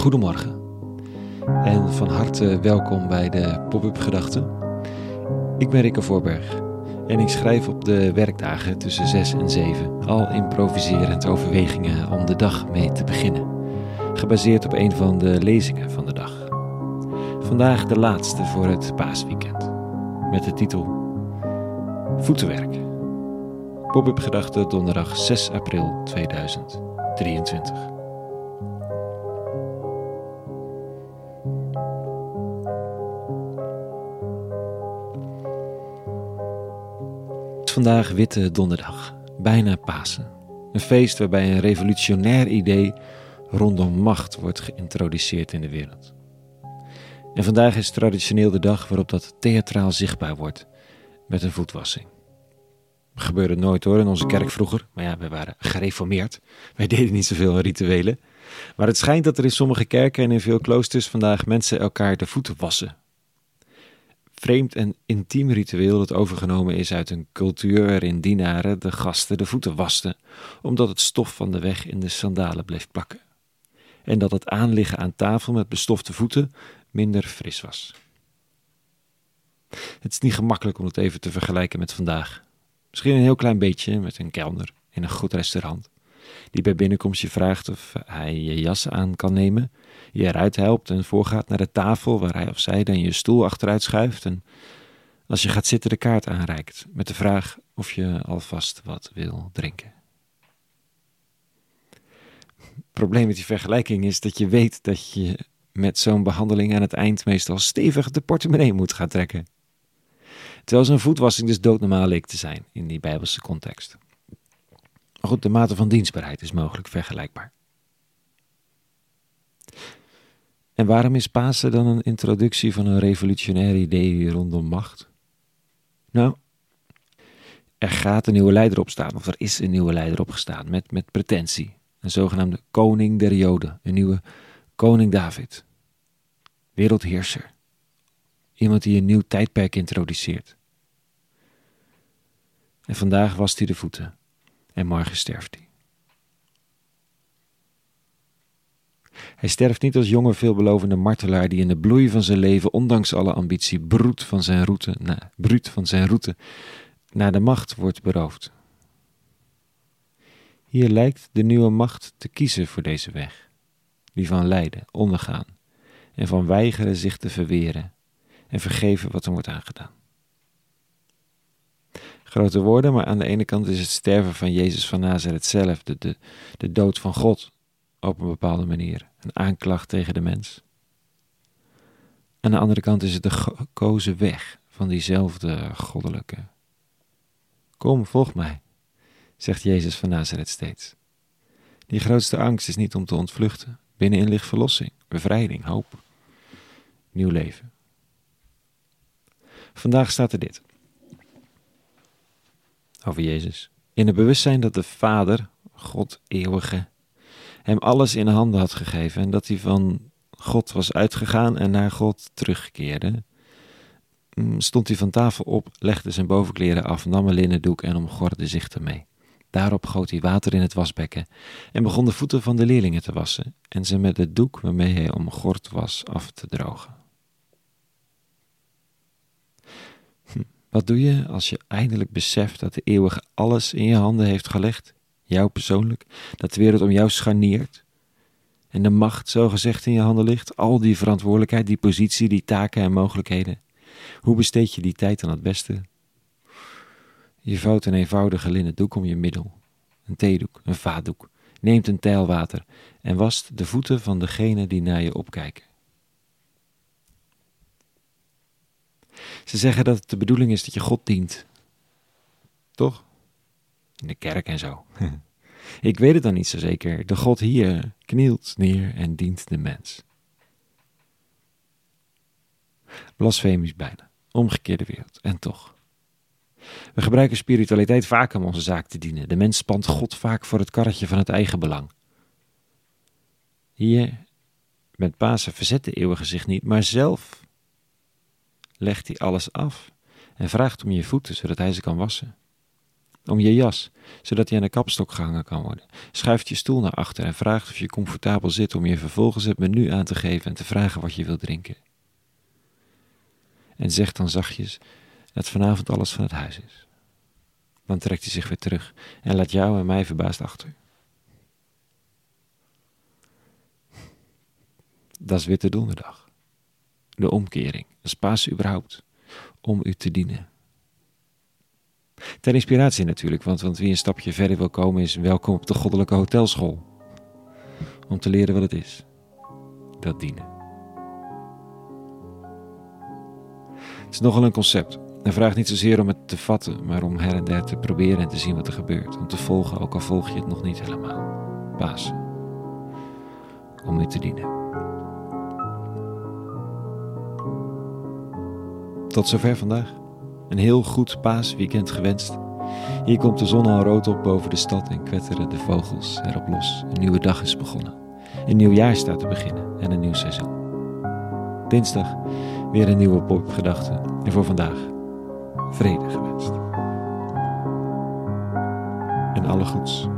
Goedemorgen en van harte welkom bij de Pop-up Gedachten. Ik ben Rikke Voorberg en ik schrijf op de werkdagen tussen 6 en 7 al improviserend overwegingen om de dag mee te beginnen, gebaseerd op een van de lezingen van de dag. Vandaag de laatste voor het paasweekend, met de titel Voetenwerk. Pop-up Gedachten donderdag 6 april 2023. Vandaag Witte Donderdag, bijna Pasen. Een feest waarbij een revolutionair idee rondom macht wordt geïntroduceerd in de wereld. En vandaag is traditioneel de dag waarop dat theatraal zichtbaar wordt met een voetwassing. Gebeurde nooit hoor in onze kerk vroeger, maar ja, we waren gereformeerd. Wij deden niet zoveel rituelen. Maar het schijnt dat er in sommige kerken en in veel kloosters vandaag mensen elkaar de voeten wassen vreemd en intiem ritueel dat overgenomen is uit een cultuur waarin dienaren de gasten de voeten wasten, omdat het stof van de weg in de sandalen bleef plakken. En dat het aanliggen aan tafel met bestofte voeten minder fris was. Het is niet gemakkelijk om het even te vergelijken met vandaag. Misschien een heel klein beetje met een kelner in een goed restaurant, die bij binnenkomst je vraagt of hij je jas aan kan nemen je eruit helpt en voorgaat naar de tafel waar hij of zij dan je stoel achteruit schuift en als je gaat zitten de kaart aanreikt met de vraag of je alvast wat wil drinken. Het probleem met die vergelijking is dat je weet dat je met zo'n behandeling aan het eind meestal stevig de portemonnee moet gaan trekken. Terwijl zo'n voetwassing dus doodnormaal leek te zijn in die Bijbelse context. Maar goed, de mate van dienstbaarheid is mogelijk vergelijkbaar. En waarom is Pasen dan een introductie van een revolutionair idee rondom macht? Nou, er gaat een nieuwe leider opstaan, of er is een nieuwe leider opgestaan met, met pretentie. Een zogenaamde koning der Joden, een nieuwe koning David. Wereldheerser. Iemand die een nieuw tijdperk introduceert. En vandaag wast hij de voeten en morgen sterft hij. Hij sterft niet als jonge, veelbelovende martelaar die in de bloei van zijn leven, ondanks alle ambitie, broed van zijn route, bruut van zijn route, naar de macht wordt beroofd. Hier lijkt de nieuwe macht te kiezen voor deze weg, die van lijden, ondergaan en van weigeren zich te verweren en vergeven wat er wordt aangedaan. Grote woorden, maar aan de ene kant is het sterven van Jezus van Nazareth zelf, de, de, de dood van God, op een bepaalde manier. Een aanklacht tegen de mens. Aan de andere kant is het de gekozen weg van diezelfde goddelijke. Kom, volg mij, zegt Jezus van Nazareth steeds. Die grootste angst is niet om te ontvluchten. Binnenin ligt verlossing, bevrijding, hoop, nieuw leven. Vandaag staat er dit over Jezus. In het bewustzijn dat de Vader, God eeuwige, hem alles in handen had gegeven en dat hij van God was uitgegaan en naar God terugkeerde, mm, stond hij van tafel op, legde zijn bovenkleren af, nam een linnen doek en omgorde zich ermee. Daarop goot hij water in het wasbekken en begon de voeten van de leerlingen te wassen en ze met het doek waarmee hij omgord was af te drogen. Hm, wat doe je als je eindelijk beseft dat de eeuwige alles in je handen heeft gelegd? jou persoonlijk, dat de wereld om jou scharneert en de macht zogezegd in je handen ligt, al die verantwoordelijkheid, die positie, die taken en mogelijkheden. Hoe besteed je die tijd dan het beste? Je vouwt een eenvoudige linnen doek om je middel, een theedoek, een vaatdoek, neemt een tijl water en wast de voeten van degene die naar je opkijken. Ze zeggen dat het de bedoeling is dat je God dient. Toch? in de kerk en zo. Ik weet het dan niet zo zeker. De God hier knielt neer en dient de mens. Blasfemisch bijna. Omgekeerde wereld. En toch. We gebruiken spiritualiteit vaak om onze zaak te dienen. De mens spant God vaak voor het karretje van het eigen belang. Hier, met Pasen, verzet de eeuwige zich niet, maar zelf legt hij alles af en vraagt om je voeten zodat hij ze kan wassen. om je jas, zodat die aan de kapstok gehangen kan worden. Schuift je stoel naar achter en vraagt of je comfortabel zit om je vervolgens het menu aan te geven en te vragen wat je wilt drinken. En zegt dan zachtjes dat vanavond alles van het huis is. Dan trekt hij zich weer terug en laat jou en mij verbaasd achter. Dat is Witte Donderdag. De omkering, Paas überhaupt, om u te dienen. Ter inspiratie natuurlijk, want, want wie een stapje verder wil komen is welkom op de Goddelijke Hotelschool. Om te leren wat het is. Dat dienen. Het is nogal een concept. En vraagt niet zozeer om het te vatten, maar om her en der te proberen en te zien wat er gebeurt. Om te volgen, ook al volg je het nog niet helemaal. Pasen. Om u te dienen. Tot zover vandaag. Een heel goed paasweekend gewenst. Hier komt de zon al rood op boven de stad en kwetteren de vogels erop los. Een nieuwe dag is begonnen. Een nieuw jaar staat te beginnen en een nieuw seizoen. Dinsdag weer een nieuwe popgedachte. En voor vandaag vrede gewenst. En alle goeds.